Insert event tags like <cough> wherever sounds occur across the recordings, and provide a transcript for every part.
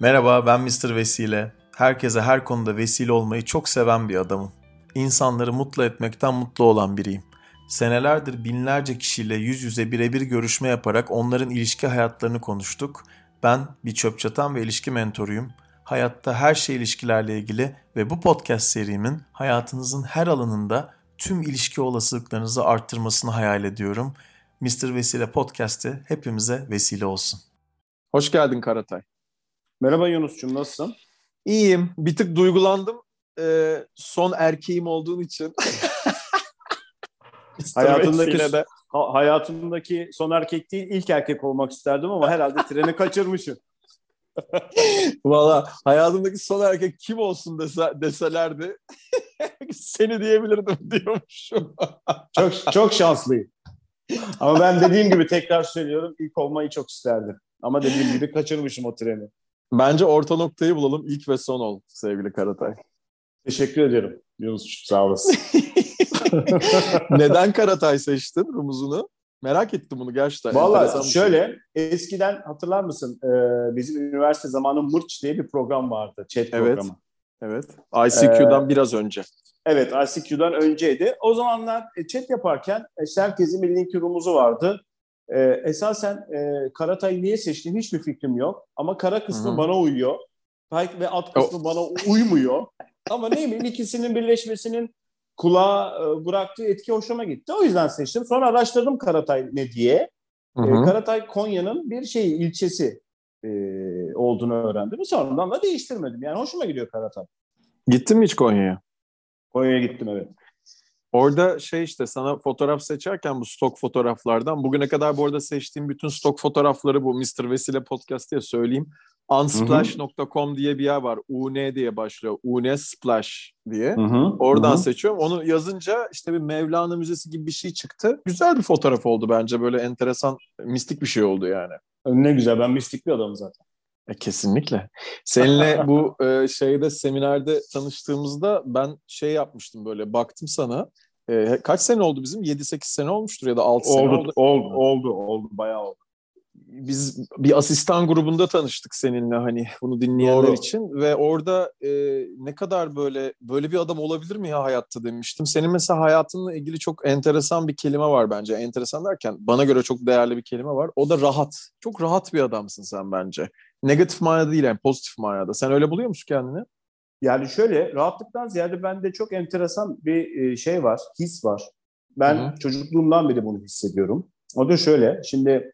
Merhaba ben Mr. Vesile. Herkese her konuda vesile olmayı çok seven bir adamım. İnsanları mutlu etmekten mutlu olan biriyim. Senelerdir binlerce kişiyle yüz yüze birebir görüşme yaparak onların ilişki hayatlarını konuştuk. Ben bir çöp çatan ve ilişki mentoruyum. Hayatta her şey ilişkilerle ilgili ve bu podcast serimin hayatınızın her alanında tüm ilişki olasılıklarınızı arttırmasını hayal ediyorum. Mr. Vesile Podcast'i hepimize vesile olsun. Hoş geldin Karatay. Merhaba Yunus'cum nasılsın? İyiyim. Bir tık duygulandım. Ee, son erkeğim olduğun için. <laughs> hayatındaki de. Ha, hayatımdaki son erkek değil ilk erkek olmak isterdim ama herhalde treni <laughs> kaçırmışım. <laughs> Valla hayatımdaki son erkek kim olsun dese, deselerdi seni diyebilirdim diyormuşum. çok çok şanslıyım. Ama ben dediğim gibi tekrar söylüyorum ilk olmayı çok isterdim. Ama dediğim gibi kaçırmışım o treni. Bence orta noktayı bulalım. İlk ve son ol sevgili Karatay. Teşekkür ederim Yunus. Sağ olasın. <laughs> Neden Karatay seçtin rumuzunu? Merak ettim bunu gerçekten. Valla şöyle şey. eskiden hatırlar mısın e, bizim üniversite zamanı Mırç diye bir program vardı. Chat evet. programı. Evet. ICQ'dan ee, biraz önce. Evet ICQ'dan önceydi. O zamanlar e, chat yaparken işte herkesin bir link rumuzu vardı. E, esasen e, Karatay niye seçtiğim hiçbir fikrim yok. Ama kara kısmı Hı-hı. bana uyuyor. Pike ve at kısmı o... bana uymuyor. Ama ne bileyim ikisinin birleşmesinin kulağa e, bıraktığı etki hoşuma gitti. O yüzden seçtim. Sonra araştırdım Karatay ne diye. E, Karatay Konya'nın bir şey ilçesi e, olduğunu öğrendim. Sonradan da değiştirmedim. Yani hoşuma gidiyor Karatay. Gittin mi hiç Konya'ya? Konya'ya gittim evet. Orada şey işte sana fotoğraf seçerken bu stok fotoğraflardan bugüne kadar bu arada seçtiğim bütün stok fotoğrafları bu Mr. Vesile Podcast diye söyleyeyim. Unsplash.com diye bir yer var. UN diye başlıyor. UN Splash diye. Hı hı. Oradan hı seçiyorum. Onu yazınca işte bir Mevlana Müzesi gibi bir şey çıktı. Güzel bir fotoğraf oldu bence. Böyle enteresan, mistik bir şey oldu yani. Ne güzel. Ben mistik bir adamım zaten. E, kesinlikle. Seninle <laughs> bu e, şeyde seminerde tanıştığımızda ben şey yapmıştım böyle baktım sana. E, kaç sene oldu bizim? 7-8 sene olmuştur ya da 6 oldu, sene oldu. Oldu, oldu, oldu, bayağı oldu. Biz bir asistan grubunda tanıştık seninle hani bunu dinleyenler Doğru. için ve orada e, ne kadar böyle böyle bir adam olabilir mi ya hayatta demiştim. Senin mesela hayatınla ilgili çok enteresan bir kelime var bence. Enteresan derken bana göre çok değerli bir kelime var. O da rahat. Çok rahat bir adamsın sen bence. Negatif manada değil yani pozitif manada. Sen öyle buluyor musun kendini? Yani şöyle rahatlıktan ziyade bende çok enteresan bir e, şey var, his var. Ben Hı-hı. çocukluğumdan beri bunu hissediyorum. O da şöyle, şimdi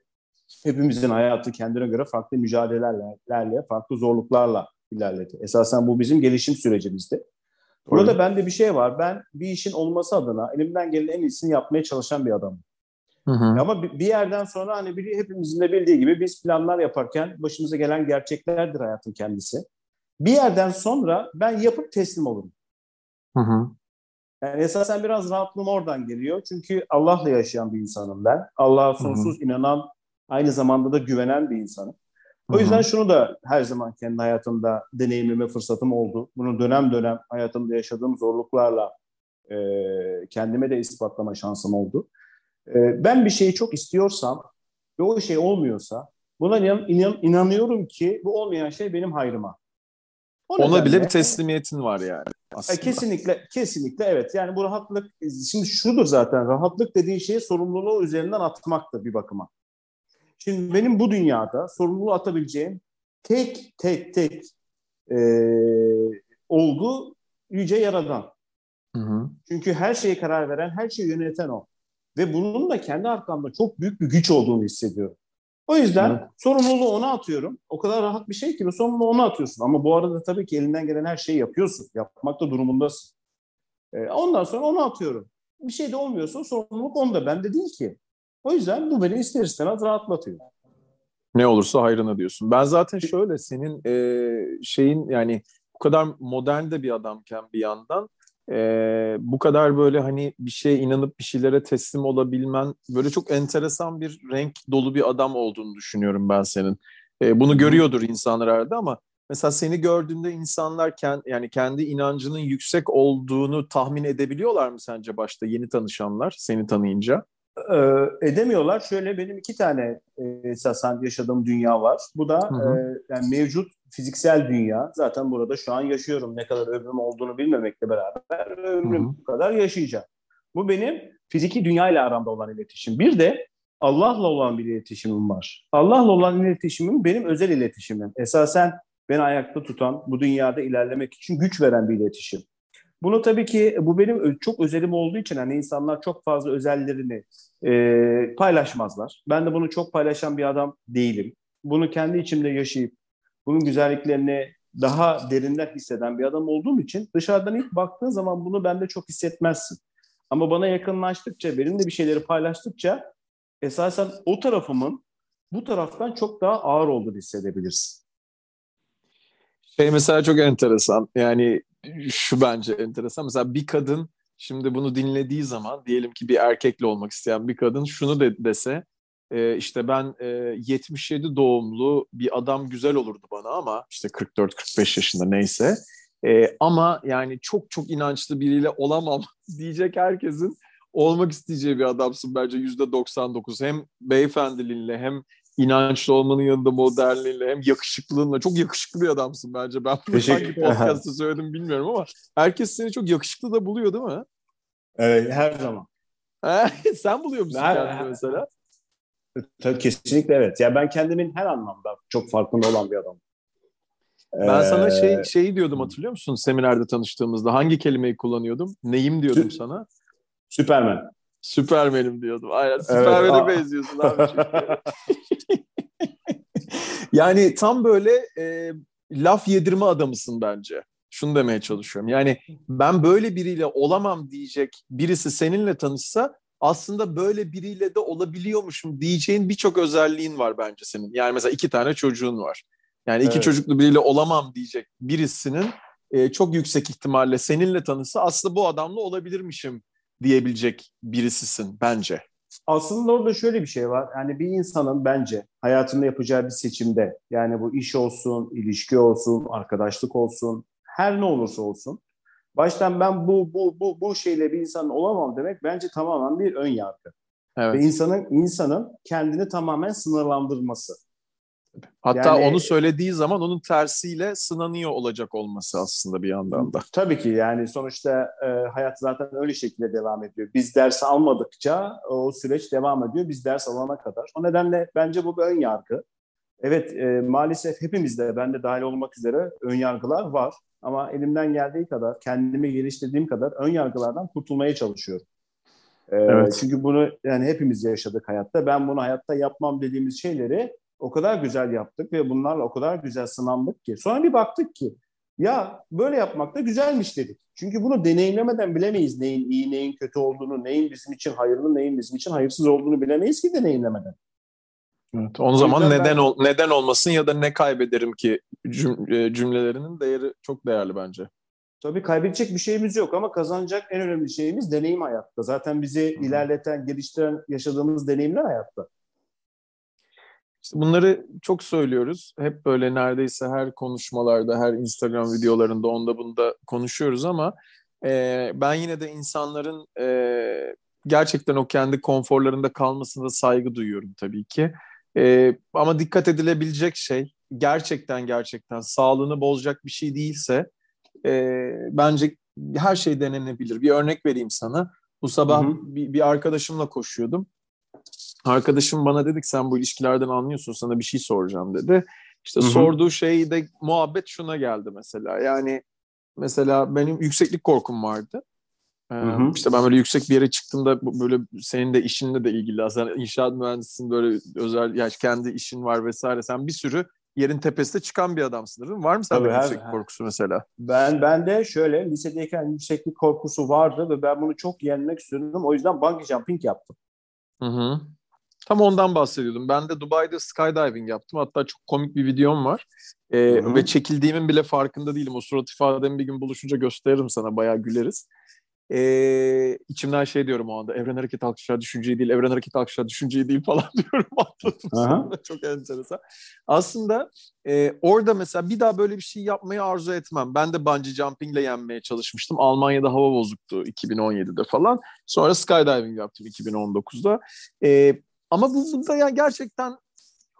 hepimizin hayatı kendine göre farklı mücadelelerle, farklı zorluklarla ilerledi. Esasen bu bizim gelişim sürecimizde. Burada bende bir şey var. Ben bir işin olması adına elimden gelen en iyisini yapmaya çalışan bir adamım. Hı hı. Ama bir yerden sonra hani bir, hepimizin de bildiği gibi biz planlar yaparken başımıza gelen gerçeklerdir hayatın kendisi. Bir yerden sonra ben yapıp teslim olurum. Hı hı. Yani esasen biraz rahatlığım oradan geliyor. Çünkü Allah'la yaşayan bir insanım ben. Allah'a sonsuz hı hı. inanan, aynı zamanda da güvenen bir insanım. O yüzden hı hı. şunu da her zaman kendi hayatımda deneyimleme fırsatım oldu. Bunu dönem dönem hayatımda yaşadığım zorluklarla e, kendime de ispatlama şansım oldu. Ee, ben bir şeyi çok istiyorsam ve o şey olmuyorsa buna inan, inan, inanıyorum ki bu olmayan şey benim hayrıma. O Ona bile bir teslimiyetin var yani. Aslında. Kesinlikle, kesinlikle evet. Yani bu rahatlık, şimdi şudur zaten, rahatlık dediğin şeyi sorumluluğu üzerinden atmaktır bir bakıma. Şimdi benim bu dünyada sorumluluğu atabileceğim tek tek tek e, olgu yüce yaradan. Hı hı. Çünkü her şeye karar veren, her şeyi yöneten o. Ve bunun da kendi arkamda çok büyük bir güç olduğunu hissediyorum. O yüzden evet. sorumluluğu ona atıyorum. O kadar rahat bir şey ki bu sorumluluğu ona atıyorsun. Ama bu arada tabii ki elinden gelen her şeyi yapıyorsun. Yapmakta durumundasın. Ee, ondan sonra ona atıyorum. Bir şey de olmuyorsa sorumluluk onda. Bende değil ki. O yüzden bu beni ister istemez rahatlatıyor. Ne olursa hayrına diyorsun. Ben zaten şöyle senin e, şeyin yani bu kadar modern de bir adamken bir yandan e, bu kadar böyle hani bir şeye inanıp bir şeylere teslim olabilmen böyle çok enteresan bir renk dolu bir adam olduğunu düşünüyorum ben senin. E, bunu görüyordur insanlar herhalde ama mesela seni gördüğünde insanlar kend, yani kendi inancının yüksek olduğunu tahmin edebiliyorlar mı sence başta yeni tanışanlar seni tanıyınca? Ee, edemiyorlar. Şöyle benim iki tane e, esasen yaşadığım dünya var. Bu da hı hı. E, yani mevcut fiziksel dünya. Zaten burada şu an yaşıyorum. Ne kadar ömrüm olduğunu bilmemekle beraber ömrüm bu kadar yaşayacağım. Bu benim fiziki dünya ile aramda olan iletişim. Bir de Allah'la olan bir iletişimim var. Allah'la olan iletişimim benim özel iletişimim. Esasen beni ayakta tutan, bu dünyada ilerlemek için güç veren bir iletişim. Bunu tabii ki bu benim çok özelim olduğu için hani insanlar çok fazla özellerini e, paylaşmazlar. Ben de bunu çok paylaşan bir adam değilim. Bunu kendi içimde yaşayıp bunun güzelliklerini daha derinden hisseden bir adam olduğum için dışarıdan ilk baktığın zaman bunu bende çok hissetmezsin. Ama bana yakınlaştıkça, benimle bir şeyleri paylaştıkça esasen o tarafımın bu taraftan çok daha ağır olduğunu hissedebilirsin. Şey mesela çok enteresan. Yani şu bence enteresan. Mesela bir kadın şimdi bunu dinlediği zaman diyelim ki bir erkekle olmak isteyen bir kadın şunu de, dese e, işte ben e, 77 doğumlu bir adam güzel olurdu bana ama işte 44-45 yaşında neyse e, ama yani çok çok inançlı biriyle olamam <laughs> diyecek herkesin olmak isteyeceği bir adamsın bence yüzde 99 hem beyefendiliğinle hem inançlı olmanın yanında modernliğiyle hem yakışıklılığınla çok yakışıklı bir adamsın bence. Ben bunu hangi podcast'ta söyledim bilmiyorum ama herkes seni çok yakışıklı da buluyor değil mi? Evet her zaman. <laughs> Sen buluyor musun her, kendini mesela? Tabii kesinlikle evet. Ya yani ben kendimin her anlamda çok farkında olan bir adamım. Ben ee... sana şey şeyi diyordum hatırlıyor musun seminerde tanıştığımızda hangi kelimeyi kullanıyordum? Neyim diyordum Sü- sana? Süpermen. Süpermenim diyordum. Aynen Süpermen'e evet, benziyorsun abi <laughs> yani tam böyle e, laf yedirme adamısın bence. Şunu demeye çalışıyorum. Yani ben böyle biriyle olamam diyecek birisi seninle tanışsa aslında böyle biriyle de olabiliyormuşum diyeceğin birçok özelliğin var bence senin. Yani mesela iki tane çocuğun var. Yani iki evet. çocuklu biriyle olamam diyecek birisinin e, çok yüksek ihtimalle seninle tanışsa aslında bu adamla olabilirmişim diyebilecek birisisin bence. Aslında orada şöyle bir şey var. Yani bir insanın bence hayatında yapacağı bir seçimde yani bu iş olsun, ilişki olsun, arkadaşlık olsun, her ne olursa olsun baştan ben bu bu bu bu şeyle bir insan olamam demek bence tamamen bir ön yargı. Evet. Ve insanın insanın kendini tamamen sınırlandırması. Hatta yani, onu söylediği zaman onun tersiyle sınanıyor olacak olması aslında bir yandan da. Tabii ki yani sonuçta e, hayat zaten öyle şekilde devam ediyor. Biz ders almadıkça o süreç devam ediyor. Biz ders alana kadar. O nedenle bence bu bir ön yargı. Evet e, maalesef hepimizde ben de dahil olmak üzere ön yargılar var. Ama elimden geldiği kadar, kendimi geliştirdiğim kadar ön yargılardan kurtulmaya çalışıyorum. E, evet. Çünkü bunu yani hepimiz yaşadık hayatta. Ben bunu hayatta yapmam dediğimiz şeyleri o kadar güzel yaptık ve bunlarla o kadar güzel sınandık ki. Sonra bir baktık ki ya böyle yapmak da güzelmiş dedik. Çünkü bunu deneyimlemeden bilemeyiz neyin iyi, neyin kötü olduğunu, neyin bizim için hayırlı, neyin bizim için hayırsız olduğunu bilemeyiz ki deneyimlemeden. Evet, o zaman neden ben... ol, neden olmasın ya da ne kaybederim ki e, cümlelerinin değeri çok değerli bence. Tabii kaybedecek bir şeyimiz yok ama kazanacak en önemli şeyimiz deneyim hayatta. Zaten bizi Hı. ilerleten, geliştiren yaşadığımız deneyimler hayatta. İşte bunları çok söylüyoruz. Hep böyle neredeyse her konuşmalarda, her Instagram videolarında onda bunda konuşuyoruz ama e, ben yine de insanların e, gerçekten o kendi konforlarında kalmasına saygı duyuyorum tabii ki. E, ama dikkat edilebilecek şey gerçekten gerçekten sağlığını bozacak bir şey değilse e, bence her şey denenebilir. Bir örnek vereyim sana. Bu sabah hı hı. Bir, bir arkadaşımla koşuyordum arkadaşım bana dedik sen bu ilişkilerden anlıyorsun sana bir şey soracağım dedi. İşte Hı-hı. sorduğu şey de muhabbet şuna geldi mesela. Yani mesela benim yükseklik korkum vardı. Ee, işte ben böyle yüksek bir yere çıktığımda böyle senin de işinle de ilgili aslında inşaat mühendisisin böyle özel yani kendi işin var vesaire sen bir sürü yerin tepesine çıkan bir adamsın değil mi? Var mı sende yükseklik her, korkusu mesela? Ben ben de şöyle lisedeyken yükseklik korkusu vardı ve ben bunu çok yenmek istiyordum. O yüzden bungee jumping yaptım. Hı hı. Tam ondan bahsediyordum. Ben de Dubai'de skydiving yaptım. Hatta çok komik bir videom var. Ee, ve çekildiğimin bile farkında değilim. O surat ifademi bir gün buluşunca gösteririm sana. Bayağı güleriz. Ee, içimden şey diyorum o anda. Evren hareket alkışlar düşünceyi değil. Evren hareket alkışlar düşünceyi değil <laughs> falan diyorum. Atladım sonra. Çok enteresan. Aslında e, orada mesela bir daha böyle bir şey yapmayı arzu etmem. Ben de bungee jumpingle yenmeye çalışmıştım. Almanya'da hava bozuktu 2017'de falan. Sonra skydiving yaptım 2019'da. E, ama bu, bu da yani gerçekten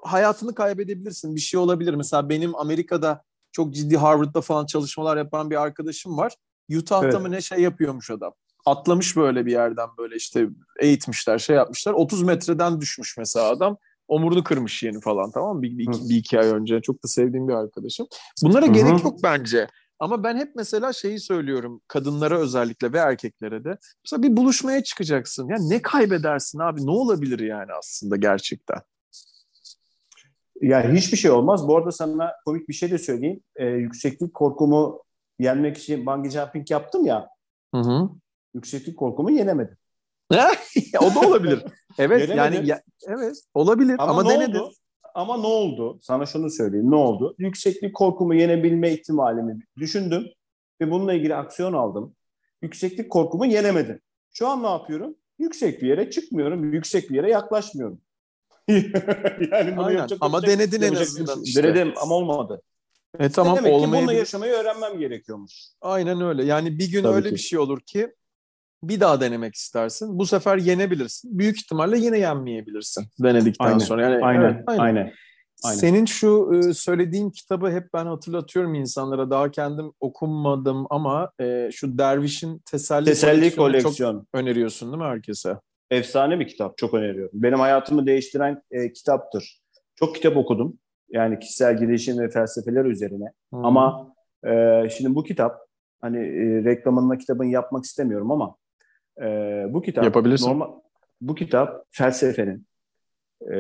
hayatını kaybedebilirsin. Bir şey olabilir. Mesela benim Amerika'da çok ciddi Harvard'da falan çalışmalar yapan bir arkadaşım var. Utah'ta evet. mı ne şey yapıyormuş adam. Atlamış böyle bir yerden böyle işte eğitmişler şey yapmışlar. 30 metreden düşmüş mesela adam. Omurunu kırmış yeni falan tamam mı? Bir, bir, iki, bir iki ay önce. Çok da sevdiğim bir arkadaşım. Bunlara Hı-hı. gerek yok bence. Ama ben hep mesela şeyi söylüyorum kadınlara özellikle ve erkeklere de. Mesela bir buluşmaya çıkacaksın. Ya ne kaybedersin abi? Ne olabilir yani aslında gerçekten? Yani hiçbir şey olmaz. Bu arada sana komik bir şey de söyleyeyim. Ee, yükseklik korkumu yenmek için bungee jumping yaptım ya. Hı hı. Yükseklik korkumu yenemedim. <laughs> o da olabilir. evet yani ya, evet olabilir ama, ama denedin. Oldu? Ama ne oldu? Sana şunu söyleyeyim. Ne oldu? Yükseklik korkumu yenebilme ihtimalimi düşündüm ve bununla ilgili aksiyon aldım. Yükseklik korkumu yenemedim. Şu an ne yapıyorum? Yüksek bir yere çıkmıyorum. Yüksek bir yere yaklaşmıyorum. <laughs> yani bunu Aynen. Ama şey, denedin en azından işte. Denedim ama olmadı. E tamam demek ki bununla yaşamayı öğrenmem gerekiyormuş. Aynen öyle. Yani bir gün Tabii öyle ki. bir şey olur ki bir daha denemek istersin. Bu sefer yenebilirsin. Büyük ihtimalle yine yenmeyebilirsin denedikten aynen. sonra. Yani aynen. Evet, aynen. aynen. Aynen. Senin şu e, söylediğin kitabı hep ben hatırlatıyorum insanlara. Daha kendim okunmadım ama e, şu Derviş'in Teselli, Teselli koleksiyon çok öneriyorsun değil mi herkese? Efsane bir kitap. Çok öneriyorum. Benim hayatımı değiştiren e, kitaptır. Çok kitap okudum. Yani kişisel gelişim ve felsefeler üzerine. Hmm. Ama e, şimdi bu kitap hani e, reklamında kitabın yapmak istemiyorum ama e, bu kitap Yapabilirsin. normal bu kitap felsefenin, e,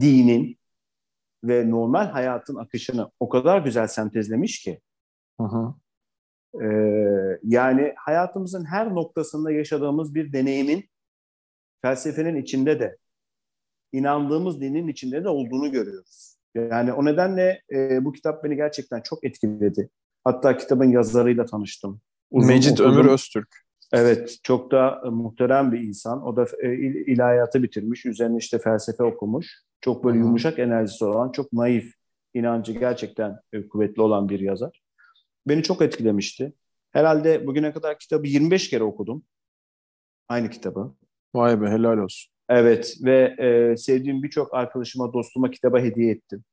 dinin ve normal hayatın akışını o kadar güzel sentezlemiş ki. Hı hı. E, yani hayatımızın her noktasında yaşadığımız bir deneyimin felsefenin içinde de inandığımız dinin içinde de olduğunu görüyoruz. Yani o nedenle e, bu kitap beni gerçekten çok etkiledi. Hatta kitabın yazarıyla tanıştım. Uzun Mecit okudum. Ömür Öztürk. Evet, çok da e, muhterem bir insan. O da e, ilahiyatı bitirmiş, üzerine işte felsefe okumuş. Çok böyle yumuşak enerjisi olan, çok naif, inancı gerçekten e, kuvvetli olan bir yazar. Beni çok etkilemişti. Herhalde bugüne kadar kitabı 25 kere okudum. Aynı kitabı. Vay be helal olsun. Evet ve e, sevdiğim birçok arkadaşıma, dostuma kitaba hediye ettim.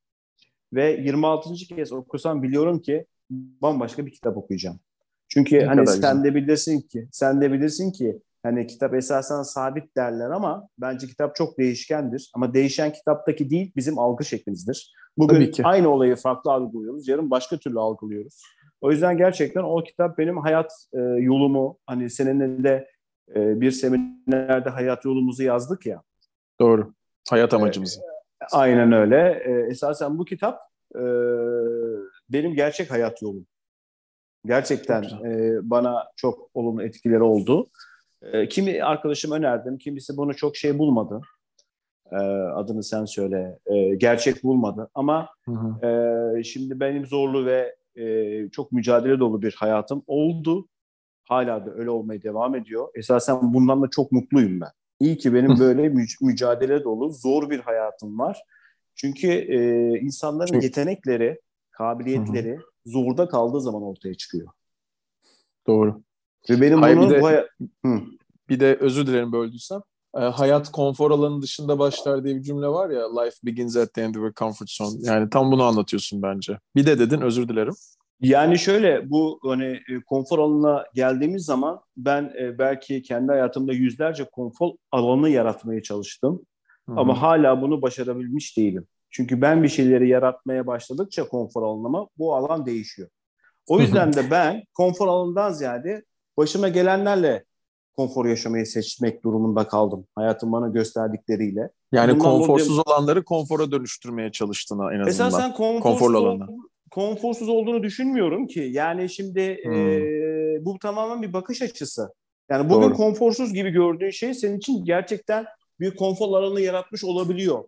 Ve 26. kez okusam biliyorum ki bambaşka bir kitap okuyacağım. Çünkü ne hani sen güzel. de bilirsin ki, sen de bilirsin ki hani kitap esasen sabit derler ama bence kitap çok değişkendir. Ama değişen kitaptaki değil bizim algı şeklimizdir. Bugün aynı olayı farklı algılıyoruz, yarın başka türlü algılıyoruz. O yüzden gerçekten o kitap benim hayat e, yolumu, hani seninle de e, bir seminerde hayat yolumuzu yazdık ya. Doğru. Hayat amacımızı. E, aynen öyle. E, esasen bu kitap e, benim gerçek hayat yolum. Gerçekten e, bana çok olumlu etkileri oldu. E, kimi arkadaşım önerdim, kimisi bunu çok şey bulmadı. E, adını sen söyle. E, gerçek bulmadı. Ama hı hı. E, şimdi benim zorlu ve e, çok mücadele dolu bir hayatım oldu. Hala da öyle olmaya devam ediyor. Esasen bundan da çok mutluyum ben. İyi ki benim böyle mü- mücadele dolu, zor bir hayatım var. Çünkü e, insanların çok... yetenekleri, kabiliyetleri Hı-hı. zorda kaldığı zaman ortaya çıkıyor. Doğru. Ve benim Hayır, bunu bir de, Hı. bir de özür dilerim böldüysem. E, hayat konfor alanının dışında başlar diye bir cümle var ya life begins at the end of a comfort zone. Yani tam bunu anlatıyorsun bence. Bir de dedin özür dilerim. Yani şöyle bu hani e, konfor alanına geldiğimiz zaman ben e, belki kendi hayatımda yüzlerce konfor alanı yaratmaya çalıştım. Hı-hı. Ama hala bunu başarabilmiş değilim. Çünkü ben bir şeyleri yaratmaya başladıkça konfor alanıma bu alan değişiyor. O yüzden de ben konfor alanından ziyade başıma gelenlerle konfor yaşamayı seçmek durumunda kaldım. Hayatım bana gösterdikleriyle. Yani Bundan konforsuz dolayı... olanları konfora dönüştürmeye çalıştığına en azından. Esasen konforsuz, konforlu olanı. Konforsuz olduğunu düşünmüyorum ki. Yani şimdi hmm. e, bu tamamen bir bakış açısı. Yani bugün Doğru. konforsuz gibi gördüğün şey senin için gerçekten bir konfor alanı yaratmış olabiliyor.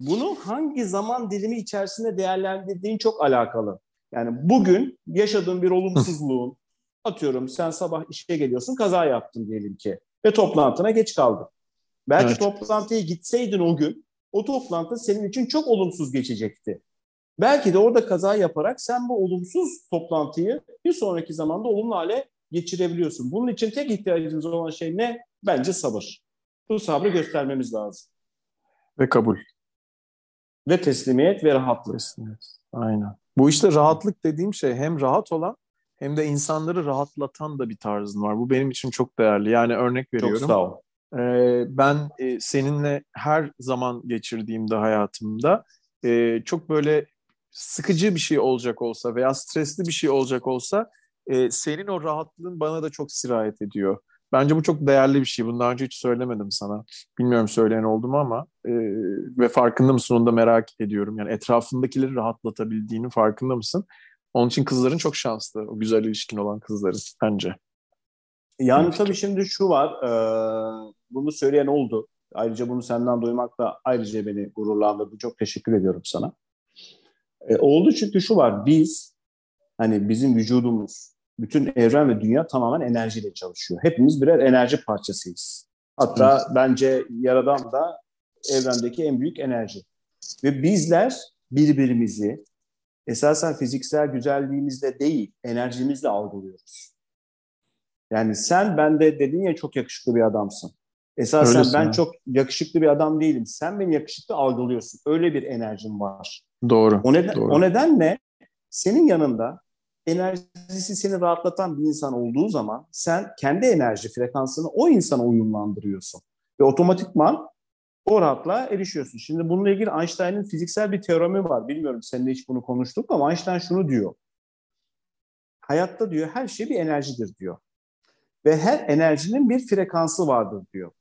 Bunu hangi zaman dilimi içerisinde değerlendirdiğin çok alakalı. Yani bugün yaşadığın bir olumsuzluğun, atıyorum sen sabah işe geliyorsun kaza yaptın diyelim ki ve toplantına geç kaldın. Belki evet. toplantıya gitseydin o gün o toplantı senin için çok olumsuz geçecekti. Belki de orada kaza yaparak sen bu olumsuz toplantıyı bir sonraki zamanda olumlu hale geçirebiliyorsun. Bunun için tek ihtiyacımız olan şey ne? Bence sabır. Bu sabrı göstermemiz lazım. Ve kabul. ve teslimiyet ve rahatlık. Teslimiyet. Aynen. Bu işte rahatlık dediğim şey hem rahat olan hem de insanları rahatlatan da bir tarzın var. Bu benim için çok değerli. Yani örnek veriyorum. Çok sağ ol. Ee, ben e, seninle her zaman geçirdiğimde hayatımda e, çok böyle sıkıcı bir şey olacak olsa veya stresli bir şey olacak olsa e, senin o rahatlığın bana da çok sirayet ediyor. Bence bu çok değerli bir şey. Bunu daha önce hiç söylemedim sana. Bilmiyorum söyleyen oldu mu ama e, ve farkında mısın onu da merak ediyorum. Yani etrafındakileri rahatlatabildiğinin farkında mısın? Onun için kızların çok şanslı. O güzel ilişkin olan kızların bence. Yani tabii şimdi şu var. E, bunu söyleyen oldu. Ayrıca bunu senden duymak da ayrıca beni gururlandırdı. Çok teşekkür ediyorum sana. E, oldu çünkü şu var. Biz hani bizim vücudumuz, bütün evren ve dünya tamamen enerjiyle çalışıyor. Hepimiz birer enerji parçasıyız. Hatta evet. bence Yaradan da evrendeki en büyük enerji. Ve bizler birbirimizi esasen fiziksel güzelliğimizle değil, enerjimizle algılıyoruz. Yani sen bende dedin ya çok yakışıklı bir adamsın. Esasen Öylesin ben ha. çok yakışıklı bir adam değilim. Sen beni yakışıklı algılıyorsun. Öyle bir enerjim var. Doğru. O, neden, doğru. o nedenle senin yanında enerjisi seni rahatlatan bir insan olduğu zaman sen kendi enerji frekansını o insana uyumlandırıyorsun. Ve otomatikman o rahatlığa erişiyorsun. Şimdi bununla ilgili Einstein'ın fiziksel bir teoremi var. Bilmiyorum seninle hiç bunu konuştuk ama Einstein şunu diyor. Hayatta diyor her şey bir enerjidir diyor. Ve her enerjinin bir frekansı vardır diyor.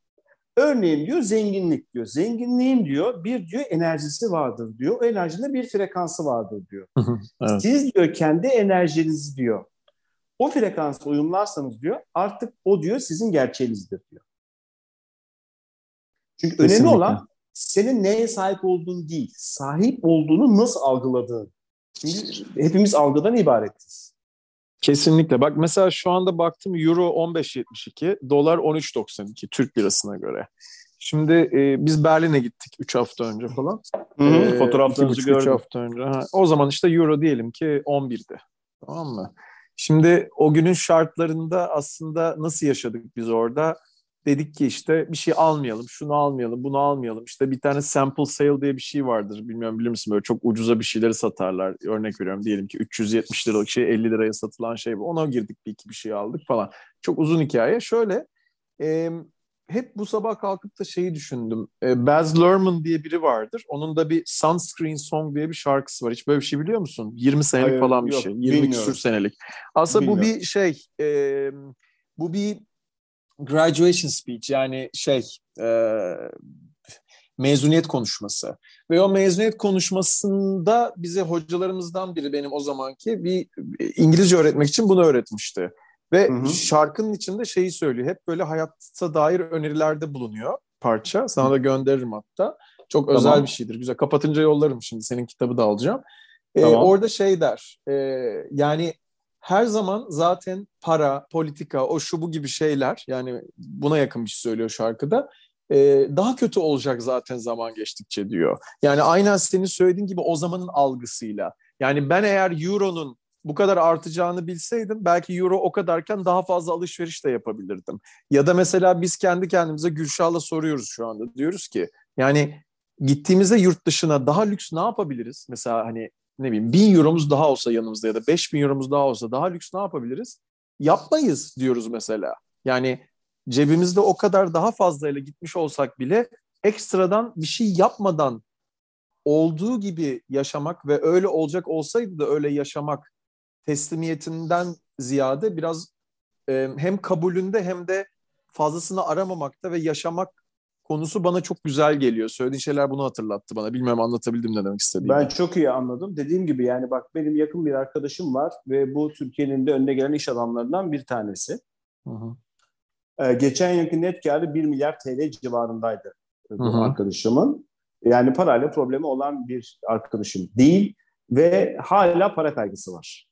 Örneğin diyor zenginlik diyor. Zenginliğin diyor bir diyor enerjisi vardır diyor. O enerjinin bir frekansı vardır diyor. evet. Siz diyor kendi enerjinizi diyor o frekansa uyumlarsanız diyor artık o diyor sizin gerçeğinizdir diyor. Çünkü Kesinlikle. önemli olan senin neye sahip olduğun değil, sahip olduğunu nasıl algıladığın. Çünkü hepimiz algıdan ibaretiz. Kesinlikle. Bak mesela şu anda baktım Euro 15.72, dolar 13.92 Türk lirasına göre. Şimdi e, biz Berlin'e gittik 3 hafta önce falan. Hı hı, ee, fotoğraflarınızı gördüm. 3 hafta önce. Ha, o zaman işte Euro diyelim ki 11'di. Tamam mı? Şimdi o günün şartlarında aslında nasıl yaşadık biz orada? Dedik ki işte bir şey almayalım, şunu almayalım, bunu almayalım. İşte bir tane sample sale diye bir şey vardır. Bilmiyorum bilir misin böyle çok ucuza bir şeyleri satarlar. Örnek veriyorum diyelim ki 370 liralık şey 50 liraya satılan şey bu. Ona girdik bir iki bir şey aldık falan. Çok uzun hikaye. Şöyle e, hep bu sabah kalkıp da şeyi düşündüm. E, Baz Luhrmann diye biri vardır. Onun da bir Sunscreen Song diye bir şarkısı var. Hiç böyle bir şey biliyor musun? 20 senelik Hayır, falan bir yok, şey. 20 küsur senelik. Aslında bilmiyorum. bu bir şey e, bu bir graduation speech yani şey e, mezuniyet konuşması. Ve o mezuniyet konuşmasında bize hocalarımızdan biri benim o zamanki bir İngilizce öğretmek için bunu öğretmişti. Ve hı hı. şarkının içinde şeyi söylüyor. Hep böyle hayatta dair önerilerde bulunuyor parça. Sana da gönderirim hatta. Çok tamam. özel bir şeydir. Güzel. Kapatınca yollarım şimdi. Senin kitabı da alacağım. Ee, tamam. orada şey der. E, yani her zaman zaten para, politika, o şu bu gibi şeyler yani buna yakın bir şey söylüyor şarkıda. E, daha kötü olacak zaten zaman geçtikçe diyor. Yani aynen senin söylediğin gibi o zamanın algısıyla. Yani ben eğer Euro'nun bu kadar artacağını bilseydim belki euro o kadarken daha fazla alışveriş de yapabilirdim. Ya da mesela biz kendi kendimize Gülşah'la soruyoruz şu anda. Diyoruz ki yani gittiğimizde yurt dışına daha lüks ne yapabiliriz? Mesela hani ne bileyim bin euromuz daha olsa yanımızda ya da beş bin euromuz daha olsa daha lüks ne yapabiliriz? Yapmayız diyoruz mesela. Yani cebimizde o kadar daha fazlayla gitmiş olsak bile ekstradan bir şey yapmadan olduğu gibi yaşamak ve öyle olacak olsaydı da öyle yaşamak teslimiyetinden ziyade biraz e, hem kabulünde hem de fazlasını aramamakta ve yaşamak konusu bana çok güzel geliyor. Söylediğin şeyler bunu hatırlattı bana. Bilmiyorum anlatabildim ne demek istediğimi. Ben çok iyi anladım. Dediğim gibi yani bak benim yakın bir arkadaşım var ve bu Türkiye'nin de önüne gelen iş adamlarından bir tanesi. Hı hı. Ee, geçen yılki net karı 1 milyar TL civarındaydı bu hı hı. arkadaşımın. Yani parayla problemi olan bir arkadaşım değil ve hala para kaygısı var.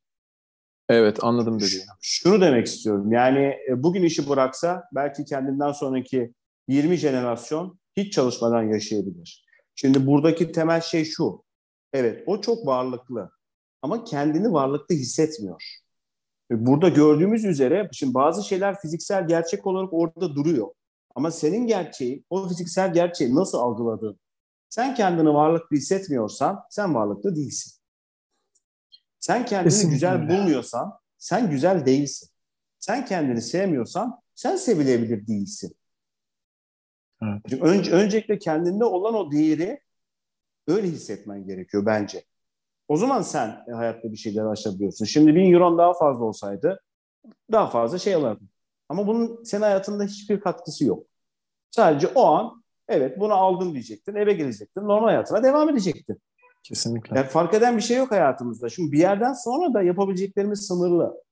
Evet anladım dediğini. Şunu demek istiyorum yani e, bugün işi bıraksa belki kendinden sonraki 20 jenerasyon hiç çalışmadan yaşayabilir. Şimdi buradaki temel şey şu. Evet o çok varlıklı ama kendini varlıklı hissetmiyor. Burada gördüğümüz üzere şimdi bazı şeyler fiziksel gerçek olarak orada duruyor. Ama senin gerçeği, o fiziksel gerçeği nasıl algıladığın, Sen kendini varlıklı hissetmiyorsan sen varlıklı değilsin. Sen kendini Kesinlikle. güzel bulmuyorsan sen güzel değilsin. Sen kendini sevmiyorsan sen sevilebilir değilsin. Evet. Önce, öncelikle kendinde olan o değeri öyle hissetmen gerekiyor bence. O zaman sen hayatta bir şeyler aşabiliyorsun. Şimdi bin euron daha fazla olsaydı daha fazla şey alırdın. Ama bunun senin hayatında hiçbir katkısı yok. Sadece o an evet bunu aldım diyecektin, eve gelecektin, normal hayatına devam edecektin. Kesinlikle. Yani fark eden bir şey yok hayatımızda. Şimdi bir yerden sonra da yapabileceklerimiz sınırlı.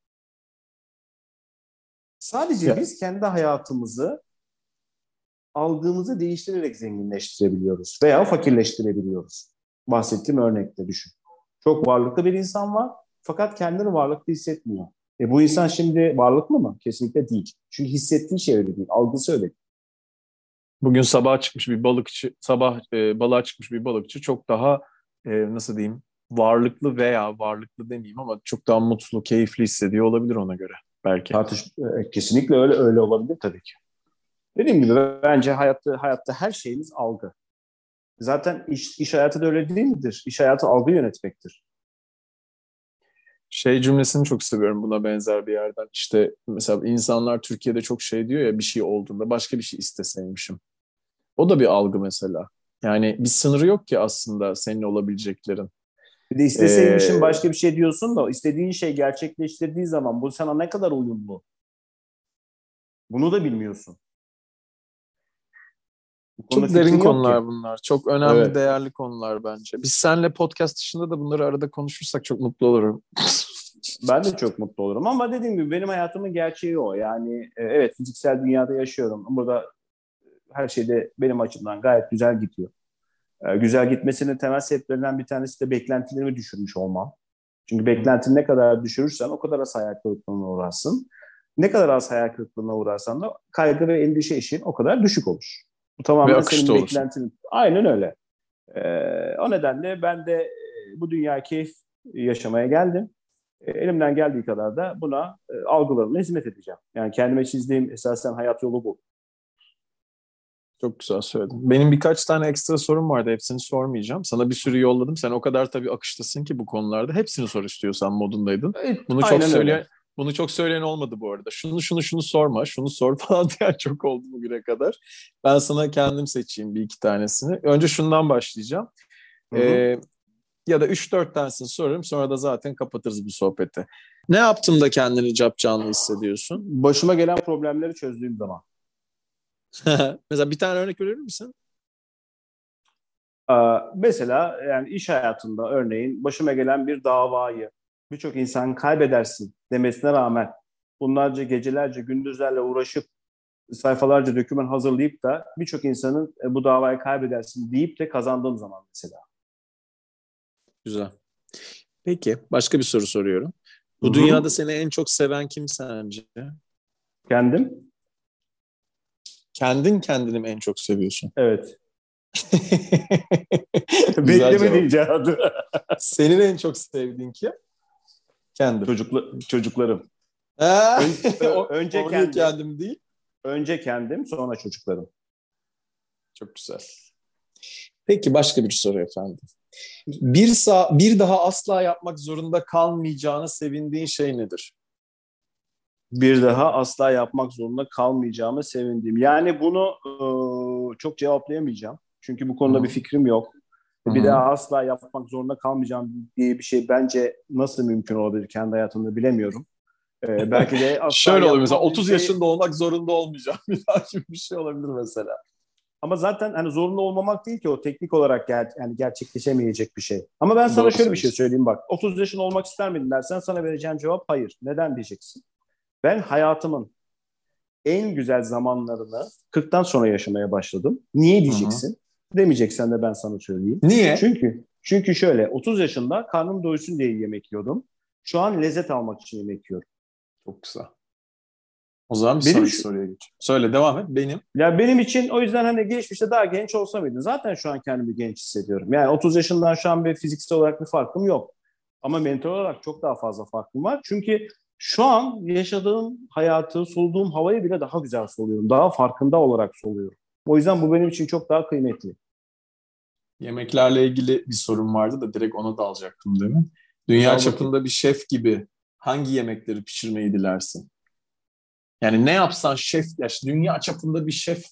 Sadece ya. biz kendi hayatımızı algımızı değiştirerek zenginleştirebiliyoruz veya fakirleştirebiliyoruz. Bahsettiğim örnekte düşün. Çok varlıklı bir insan var fakat kendini varlıklı hissetmiyor. E bu insan şimdi varlıklı mı? Kesinlikle değil. Çünkü hissettiği şey öyle değil, algısı öyle değil. Bugün sabah çıkmış bir balıkçı, sabah e, balığa çıkmış bir balıkçı çok daha e, nasıl diyeyim varlıklı veya varlıklı demeyeyim ama çok daha mutlu, keyifli hissediyor olabilir ona göre belki. Tartış, e, kesinlikle öyle öyle olabilir tabii ki. Dediğim gibi bence hayatta hayatta her şeyimiz algı. Zaten iş, iş hayatı da öyle değil midir? İş hayatı algı yönetmektir. Şey cümlesini çok seviyorum buna benzer bir yerden. İşte mesela insanlar Türkiye'de çok şey diyor ya bir şey olduğunda başka bir şey isteseymişim. O da bir algı mesela. Yani bir sınırı yok ki aslında senin olabileceklerin. Bir de isteseymişim ee, başka bir şey diyorsun da istediğin şey gerçekleştirdiği zaman bu sana ne kadar uyumlu? Bunu da bilmiyorsun. Çok derin konular ki. bunlar. Çok önemli, evet. değerli konular bence. Biz seninle podcast dışında da bunları arada konuşursak çok mutlu olurum. <laughs> ben de çok mutlu olurum ama dediğim gibi benim hayatımın gerçeği o. Yani e, evet fiziksel dünyada yaşıyorum. Burada her şeyde benim açımdan gayet güzel gidiyor. E, güzel gitmesinin temel sebeplerinden bir tanesi de beklentilerimi düşürmüş olmam. Çünkü beklentini ne kadar düşürürsen o kadar az hayal kırıklığına uğrarsın. Ne kadar az hayal kırıklığına uğrarsan da kaygı ve endişe işin o kadar düşük olur. Bu tamamen senin beklentin. Aynen öyle. Ee, o nedenle ben de e, bu dünya keyif yaşamaya geldim. E, elimden geldiği kadar da buna e, algılarımla hizmet edeceğim. Yani kendime çizdiğim esasen hayat yolu bu. Çok güzel söyledin. Benim birkaç tane ekstra sorum vardı. Hepsini sormayacağım. Sana bir sürü yolladım. Sen o kadar tabii akıştasın ki bu konularda. Hepsini sor istiyorsan modundaydın. Bunu çok söyle bunu çok söyleyen olmadı bu arada. Şunu şunu şunu sorma, şunu sor <laughs> falan diye çok oldu bugüne kadar. Ben sana kendim seçeyim bir iki tanesini. Önce şundan başlayacağım. Ee, ya da üç dört tanesini sorarım sonra da zaten kapatırız bu sohbeti. Ne yaptım da kendini cap canlı hissediyorsun? Başıma gelen problemleri çözdüğüm zaman. <laughs> Mesela bir tane örnek verir misin? Ee, mesela yani iş hayatında örneğin başıma gelen bir davayı birçok insan kaybedersin demesine rağmen bunlarca gecelerce gündüzlerle uğraşıp sayfalarca doküman hazırlayıp da birçok insanın e, bu davayı kaybedersin deyip de kazandığım zaman mesela. Güzel. Peki başka bir soru soruyorum. Bu Hı-hı. dünyada seni en çok seven kim sence? Kendim. Kendin kendini mi en çok seviyorsun? Evet. <laughs> Beklemediğim cevabı. Senin en çok sevdiğin kim? Kendim. Çocukla, çocuklarım. Ön, önce <laughs> kendim. kendim değil. Önce kendim sonra çocuklarım. Çok güzel. Peki başka bir soru efendim. Bir, sağ, bir daha asla yapmak zorunda kalmayacağını sevindiğin şey nedir? Bir daha asla yapmak zorunda kalmayacağımı sevindiğim. Yani bunu e, çok cevaplayamayacağım. Çünkü bu konuda Hı. bir fikrim yok. Hı-hı. Bir daha asla yapmak zorunda kalmayacağım diye bir şey bence nasıl mümkün olabilir kendi hayatımda bilemiyorum. Ee, <laughs> belki de asla Şöyle olur mesela 30 şey... yaşında olmak zorunda olmayacağım <laughs> bir daha gibi bir şey olabilir mesela. Ama zaten hani zorunda olmamak değil ki o teknik olarak ger yani gerçekleşemeyecek bir şey. Ama ben sana Doğru şöyle bir şey söyleyeyim bak. 30 yaşında olmak ister miydin dersen sana vereceğim cevap hayır. Neden diyeceksin? Ben hayatımın en güzel zamanlarını 40'tan sonra yaşamaya başladım. Niye diyeceksin? Hı-hı. Demeyeceksen de ben sana söyleyeyim. Niye? Çünkü çünkü şöyle 30 yaşında karnım doysun diye yemek yiyordum. Şu an lezzet almak için yemek yiyorum. Çok güzel. O zaman bir benim, soruya geç. Söyle devam et. Benim. Ya benim için o yüzden hani geçmişte daha genç olsa mıydı? Zaten şu an kendimi genç hissediyorum. Yani 30 yaşından şu an bir fiziksel olarak bir farkım yok. Ama mental olarak çok daha fazla farkım var. Çünkü şu an yaşadığım hayatı, soluduğum havayı bile daha güzel soluyorum. Daha farkında olarak soluyorum. O yüzden bu benim için çok daha kıymetli. Yemeklerle ilgili bir sorun vardı da direkt ona dalacaktım değil mi? Dünya Dal çapında bir şef gibi hangi yemekleri pişirmeyi dilersin? Yani ne yapsan şef, ya işte dünya çapında bir şef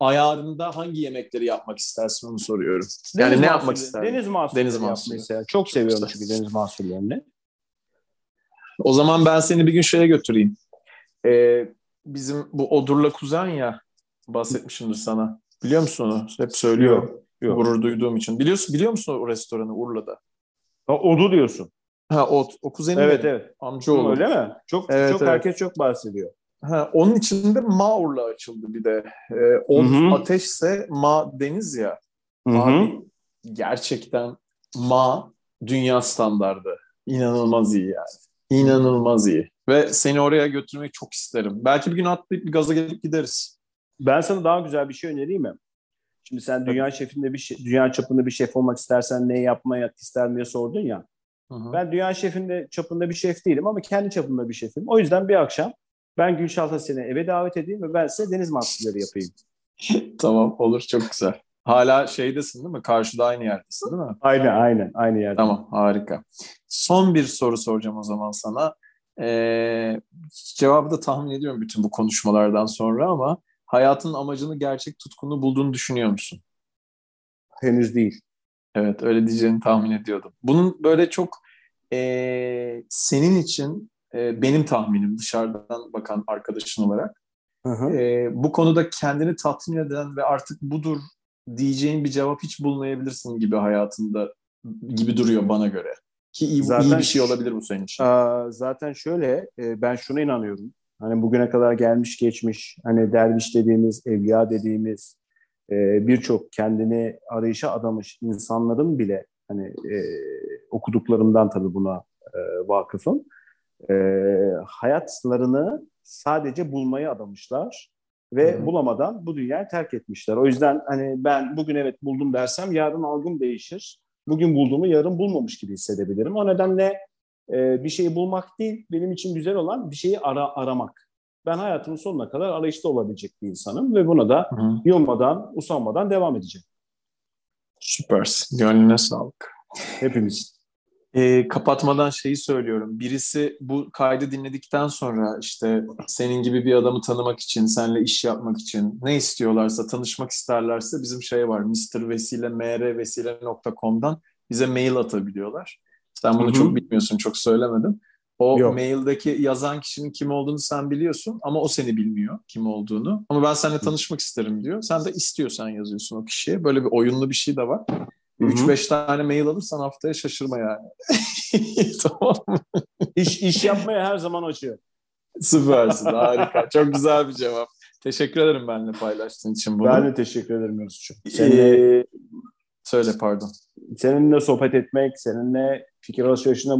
ayarında hangi yemekleri yapmak istersin onu soruyorum. Yani Deniz ne mahsulü- yapmak isterdin? Deniz mahsulleri Deniz mahsulü. mesela. Çok seviyorum çünkü deniz mahsullerini. O zaman ben seni bir gün şeye götüreyim. Ee, bizim bu Odur'la kuzen ya bahsetmişimdir sana. Biliyor musun onu? Hep söylüyor. Yok. Gurur duyduğum için. Biliyorsun biliyor musun o restoranı Urla'da? Ha, Odu diyorsun. Ha o, o kuzenim Evet benim. evet. Amcaoğlu. Öyle mi? Çok Evet, çok evet. herkes çok bahsediyor. Ha, onun içinde Ma Urla açıldı bir de. Ee, Od Hı hı. ateşse Ma deniz ya. Hı hı. Abi gerçekten Ma dünya standardı. İnanılmaz iyi yani. İnanılmaz iyi. Ve seni oraya götürmeyi çok isterim. Belki bir gün atlayıp bir gaza gelip gideriz. Ben sana daha güzel bir şey önereyim mi? Şimdi sen dünya şefinde bir şey, dünya çapında bir şef olmak istersen ne yapmaya ister diye sordun ya. Hı hı. Ben dünya şefinde çapında bir şef değilim ama kendi çapında bir şefim. O yüzden bir akşam ben Gülşah'la seni eve davet edeyim ve ben size deniz mahsulleri yapayım. <laughs> Tamam olur çok güzel. Hala şeydesin değil mi? Karşıda aynı yerdesin değil mi? Aynen aynen aynı yerde. Tamam harika. Son bir soru soracağım o zaman sana. Ee, cevabı da tahmin ediyorum bütün bu konuşmalardan sonra ama hayatın amacını gerçek tutkunu bulduğunu düşünüyor musun? Henüz değil. Evet öyle diyeceğini tahmin ediyordum. Bunun böyle çok ee, senin için ee, benim tahminim dışarıdan bakan arkadaşın olarak Hı hı. ee, bu konuda kendini tatmin eden ve artık budur diyeceğin bir cevap hiç bulmayabilirsin gibi hayatında gibi duruyor bana göre. Ki iyi, Zaten iyi bir şey olabilir bu senin için. Aa, zaten şöyle e, ben şuna inanıyorum. Hani bugüne kadar gelmiş geçmiş hani derviş dediğimiz, evliya dediğimiz e, birçok kendini arayışa adamış insanların bile hani e, okuduklarımdan tabii buna e, vakıfım. E, hayatlarını sadece bulmaya adamışlar ve hı. bulamadan bu dünyayı terk etmişler. O yüzden hani ben bugün evet buldum dersem yarın algım değişir. Bugün bulduğumu yarın bulmamış gibi hissedebilirim. O nedenle e, bir şeyi bulmak değil, benim için güzel olan bir şeyi ara, aramak. Ben hayatımın sonuna kadar arayışta olabilecek bir insanım ve buna da Hı yılmadan, usanmadan devam edeceğim. Süpersin. Gönlüne sağlık. Hepimiz. Ee, kapatmadan şeyi söylüyorum. Birisi bu kaydı dinledikten sonra işte senin gibi bir adamı tanımak için, seninle iş yapmak için ne istiyorlarsa, tanışmak isterlerse bizim şey var. mrvesile mrvesile.com'dan bize mail atabiliyorlar. Sen bunu Hı hı. çok bilmiyorsun, çok söylemedim. O Yok. maildeki yazan kişinin kim olduğunu sen biliyorsun ama o seni bilmiyor kim olduğunu. Ama ben seninle tanışmak isterim diyor. Sen de istiyorsan yazıyorsun o kişiye. Böyle bir oyunlu bir şey de var. Hı hı. 3-5 tane mail alırsan haftaya şaşırma yani. <laughs> tamam mı? İş, iş yapmaya her zaman açıyor. Süpersin. Harika. Çok güzel bir cevap. Teşekkür ederim benimle paylaştığın için bunu. Ben de teşekkür ederim Yunus'cuğum. Seninle, Ee, söyle pardon. seninle sohbet etmek, seninle fikir alışverişinde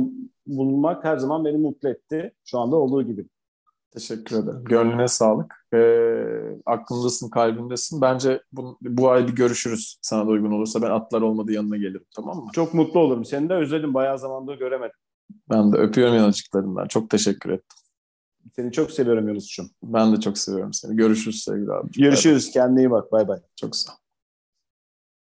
bulunmak her zaman beni mutlu etti. Şu anda olduğu gibi. Teşekkür ederim. Gönlüne sağlık. Ee, aklındasın, kalbindesin. Bence bu, bu ay bir görüşürüz sana da uygun olursa. Ben atlar olmadı yanına gelirim tamam mı? Çok mutlu olurum. Seni de özledim. Bayağı zamandır göremedim. Ben de öpüyorum yanacıklarından. Çok teşekkür ettim. Seni çok seviyorum Yunus'cuğum. Ben de çok seviyorum seni. Görüşürüz sevgili abi. Görüşürüz. Kendine iyi bak. Bay bay. Çok sağ ol.